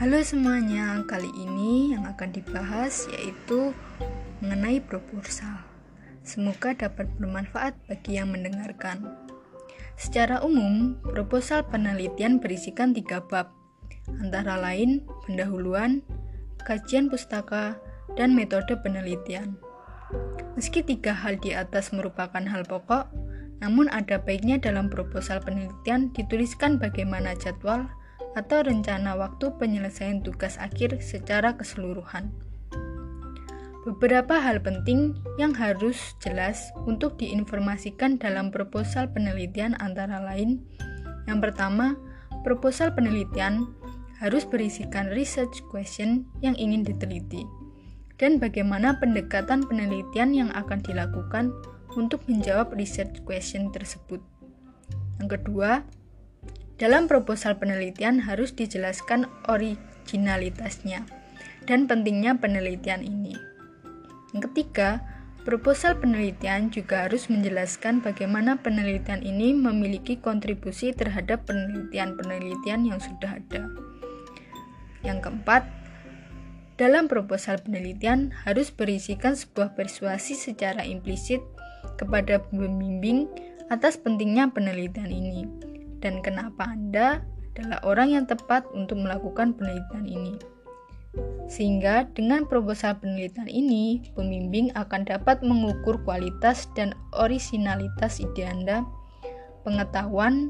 Halo semuanya, kali ini yang akan dibahas yaitu mengenai proposal. Semoga dapat bermanfaat bagi yang mendengarkan. Secara umum, proposal penelitian berisikan tiga bab, antara lain pendahuluan, kajian pustaka, dan metode penelitian. Meski tiga hal di atas merupakan hal pokok, namun ada baiknya dalam proposal penelitian dituliskan bagaimana jadwal, atau rencana waktu penyelesaian tugas akhir secara keseluruhan. Beberapa hal penting yang harus jelas untuk diinformasikan dalam proposal penelitian antara lain: yang pertama, proposal penelitian harus berisikan research question yang ingin diteliti, dan bagaimana pendekatan penelitian yang akan dilakukan untuk menjawab research question tersebut. Yang kedua, dalam proposal penelitian harus dijelaskan originalitasnya dan pentingnya penelitian ini. Yang ketiga, proposal penelitian juga harus menjelaskan bagaimana penelitian ini memiliki kontribusi terhadap penelitian-penelitian yang sudah ada. Yang keempat, dalam proposal penelitian harus berisikan sebuah persuasi secara implisit kepada pembimbing atas pentingnya penelitian ini dan kenapa Anda adalah orang yang tepat untuk melakukan penelitian ini. Sehingga dengan proposal penelitian ini, pembimbing akan dapat mengukur kualitas dan originalitas ide Anda, pengetahuan,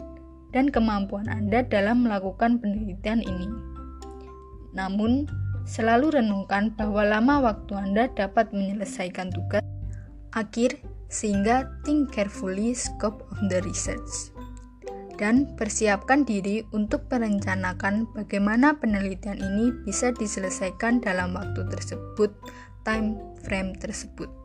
dan kemampuan Anda dalam melakukan penelitian ini. Namun, selalu renungkan bahwa lama waktu Anda dapat menyelesaikan tugas akhir sehingga think carefully scope of the research dan persiapkan diri untuk merencanakan bagaimana penelitian ini bisa diselesaikan dalam waktu tersebut, time frame tersebut.